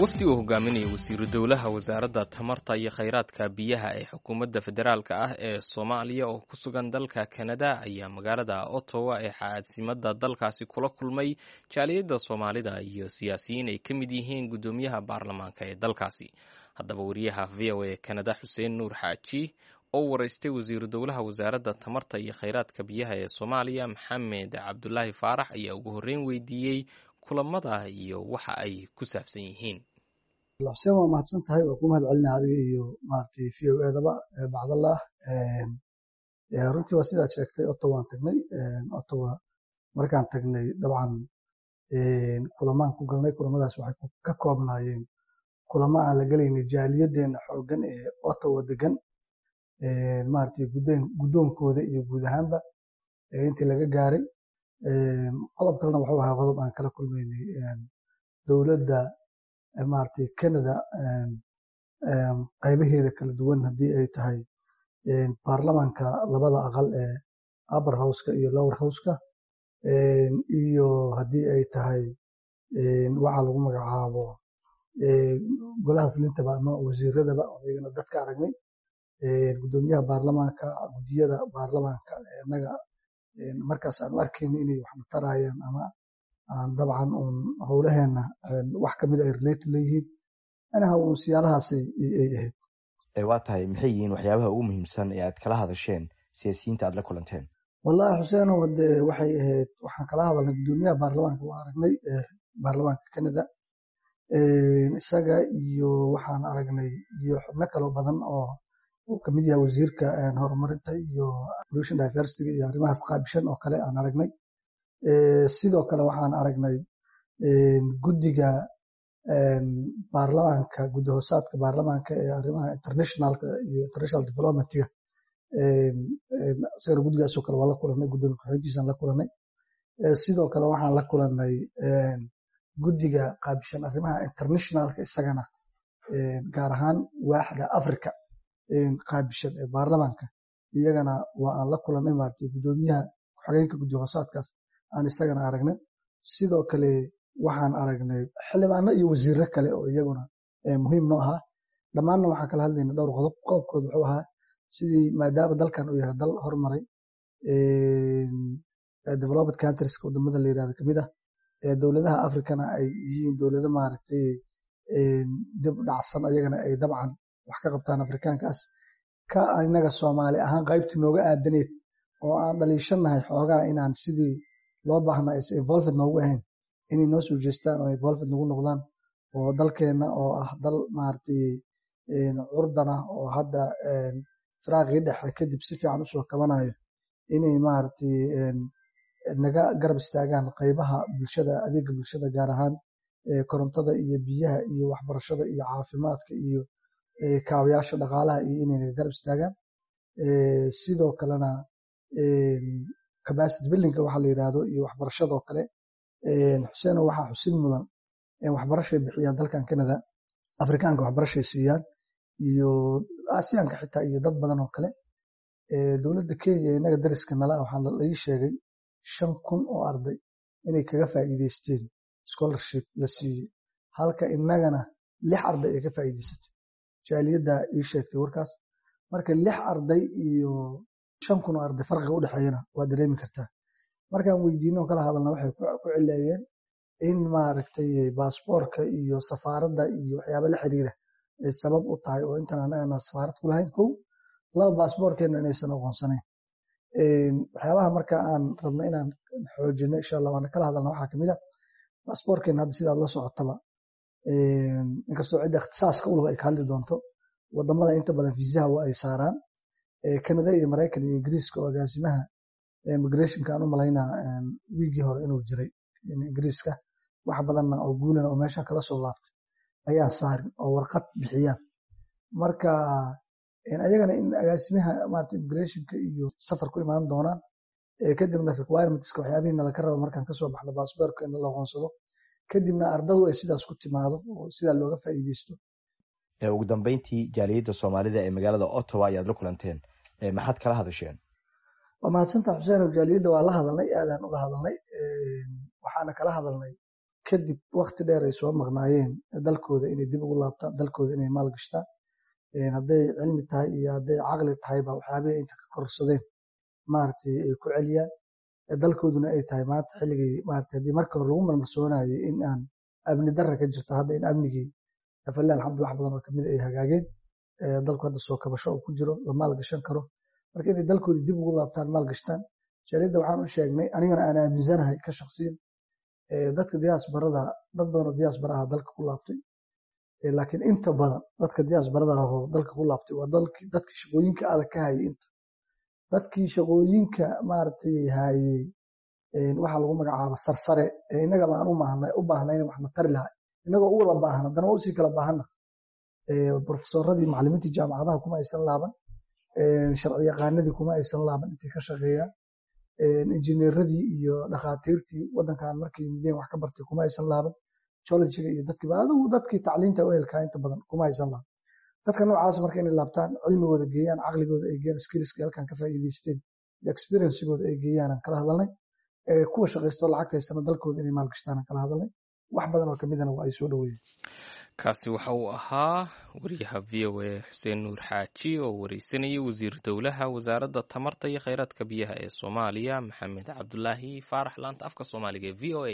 wafdi uu hogaaminayo wasiiru dowlaha wasaaradda tamarta iyo kheyraadka biyaha ee xukuumadda federaalk ah ee soomaaliya oo ku sugan dalka kanada ayaa magaalada ottawa ee caasimadda dalkaasi kula kulmay jaaliyadda soomaalida iyo siyaasiyiin ay ka mid yihiin guddoomiyaha baarlamaanka ee dalkaasi. Haddaba wariyaha v o a kanada xuseen nuur xaaji oo wareystay wasiiru dowlaha wasaaradda tamarta iyo kheyraadka biyaha ee soomaaliya maxamed cabdulaahi faarax ayaa ugu horreyn weydiiyey kulamada iyo waxa ay ku saabsan yihiin. Xuseen waa mahadsan tahay waa ku mahad celina adiga iyo maaragtay v o edaba bacdallah. Runtii waa sidaad sheegtay ottawa waan tagnay. Ottawa markaan tagnay dabcan kulamaan ku galnay kulamadaas waxay ka koobnaayeen kulamo aan la gelaynay jaaliyadeena xooggan ee ottawa degan. Maaragtay guddoonkooda iyo guud ahaanba intii laga gaaray qodob kalena wuxuu ahaa qodob aan kala kulmaynay dowladda maaragtay canada qaybaheeda kala duwan haddii ay tahay baarlamaanka labada aqal ee upper houseka iyo lower houseka iyo haddii ay tahay waxa lagu magacaabo golaha fulintaba ama wasiiradaba iyagana dadka aragnay guddoomiyaha baarlamaanka guddiyada baarlamaanka innaga markaas aan u arkayna inay waxna tarayaan ama aan dabcan uun howlaheena wax ka mid ay related leeyihiin. Anaha uun siyaalahaasay ay ahayd. Waa tahay maxay yihiin waxyaabaha ugu muhiimsan ee aad kala hadasheen siyaasiyiinta aad la kulanteen? Wallahi xuseenow de waxay ahayd waxaan kala hadalnay guddoomiyaha baarlamaanka waa aragnay baarlamaanka canada isaga iyo waxaan aragnay iyo xubno kaloo badan oo uu ka mid yahay wasiirka horumarinta iyo pollution diversity iyo arrimahaas qaabishan oo kale aan aragnay. Sidoo kale waxaan aragnay guddiga baarlamaanka guddi hoosaadka baarlamaanka ee arrimaha internationalka iyo international developmentiga isagana guddigaasoo kale waa la kulanay guddoomiye ku-xigeenkiisaan la kulanay. Sidoo kale waxaan la kulanay guddiga qaabishan arrimaha internationalka isagana gaar ahaan waaxda africa qaabishan ee baarlamaanka iyagana waa aan la kulanay maaragtay guddoomiyaha ku-xigeenka guddi hoosaadkaas aan isagana aragnay. Sidoo kale waxaan aragnay xildhibaano iyo wasiiro kale oo iyaguna muhiim noo ahaa. Dhammaanna waxaan kala hadlayna dhowr qodob. Qodobkood wuxuu ahaa sidii maadaama dalkan uu yahay dal horumaray developed countries waddamada la yiraahdo ka mid ah dowladaha africana ay yihiin dowlado maaragtay dib dhacsan ayagana ay dabcan wax ka qabtaan afrikaankaas. Ka inaga soomaali ahaan qaybtii nooga aadaneed oo aan dhaliishanahay xoogaa inaan sidii loo baahnaa is involved noogu ahayn inay noo soo jeestaan oo involved nagu noqdaan oo dalkeenna oo ah dal maaragtay curdan oo hadda firaaqii dhexe kadib si fiican u soo kabanayo inay maaragtay naga garab istaagaan qaybaha bulshada adeega bulshada gaar ahaan korontada iyo biyaha iyo waxbarashada iyo caafimaadka iyo kaabayaasha dhaqaalaha iyo inay naga garab istaagaan. Sidoo kalena capacity buildingka waxa la yiraahdo iyo waxbarashadoo kale. Xuseeno waxaa xusid mudan waxbarashay bixiyaan dalkan canada afrikaanka waxbarashay siiyaan iyo aasiyaanka xitaa iyo dad badan oo kale. Dowladda kenya inaga dariska nala waxaa laii sheegay shan kun oo arday inay kaga faa'iideysteen scholarship la siiyey halka inagana lix arday ay ka faa'iideysatay jaaliyadda ii sheegtay warkaas. Marka lix arday iyo shan kun arday farqiga u dhexeeyana waa dareemi kartaa markaan weydiino kala hadalna waxay ku cileeyeen in maaragtay baasboorka iyo safaaradda iyo waxyaaba la xiriira ay sabab u tahay oo intan anagana safaarad ku kow laba baasboorkeena inaysan aqoonsanayn waxyaabaha marka aan rabno inaan xoojino insha allah waana kala hadalna waxaa ka mid a baasboorkeena hadda sidaad la socotaba inkastoo cidda ikhtisaaska ulaba ay ka hadli doonto waddamada inta badan fiisaha waa ay saaraan canada iyo maraykan iyo ingiriiska oo agaasimaha immigrationka aan u malaynaa wiigii hore inuu jiray ingiriiska wax badanna oo guulana oo meesha kala soo laabtay ayaan saarin oo warqad bixiyaan. Marka ayagana in agaasimaha maarata immigrationka iyo safar ku imaan doonaan kadibna requirementska waxyaabihii nalaka raba markaan ka soo baxno baasboorka in la aqoonsado kadibna ardadu ay sidaas ku timaado oo sidaa looga faa'iideysto ugu dambeyntii jaaliyadda soomaalida ee magaalada ottawa ayaad la kulanteen. Maxaad kala hadasheen? Waa mahadsantaa xuseen jaaliyadda waa la hadalnay aadaan ula hadalnay waxaana kala hadalnay kadib wakti dheer ay soo maqnaayeen dalkooda inay dib ugu laabtaan dalkooda inay maalgashtaan hadday cilmi tahay iyo hadday caqli tahayba waxyaabihii inta ka korsadeen. Maaragtay ay ku celiyaan dalkooduna ay tahay maanta xilligii maaragtay haddii marka hore lagu marmarsoonayay in aan amni darra ka jirto hadda in amnigii falle alxamdu wax badan oo ka mid ay hagaageen dalku hadda soo kabasho oo ku jiro la maalgashan karo. Marka inay dalkoodii dib ugu laabtaan maalgashtaan jaaliyadda waxaan u sheegnay anigana aan aaminsanahay ka shaqsiyan dadka diyaasbarada dad badan oo diyaasbara ah dalka ku laabtay. Laakiin inta badan dadka diyaasbarada ah oo dalka ku laabtay waa dadkii shaqooyinka adag ka hayay inta dadkii shaqooyinka maaragtay hayey waxaa lagu magacaaba sarsare. Innagaba aan u baahnayn waxna tari lahay. Innagoo u baahan haddana waa u sii kala baahanna profesoradii macallimiintii jaamacadaha kuma aysan laaban. Sharci yaqaanadii kuma aysan laaban intay ka shaqeeyaan injineeradii iyo dhakhaatiirtii wadankan markay yimideen wax ka bartay kuma aysan laaban. Geologiga iyo dadkiiba adigu dadkii tacliinta u inta badan kuma aysan laaban dadka noocaas marka inay laabtaan cilmigooda geeyaan caqligooda ay geeyaan skillska halkan ka faa'iidaysteen iyo experiencegooda ay geeyaan aan kala hadalnay kuwa shaqaysto lacagta haystana dalkooda inay maalgashtaan aan kala hadalnay wax badan oo kamidana waa ay soo dhaweeyeen. Kaasi waxa uu ahaa wariyaha v o a xuseen nuur xaaji oo wareysanayay wasiir dowlaha wasaaradda tamarta iyo kheyraadka biyaha ee soomaaliya maxamed cabdulaahi faarax laanta afka soomaaliga ee v o a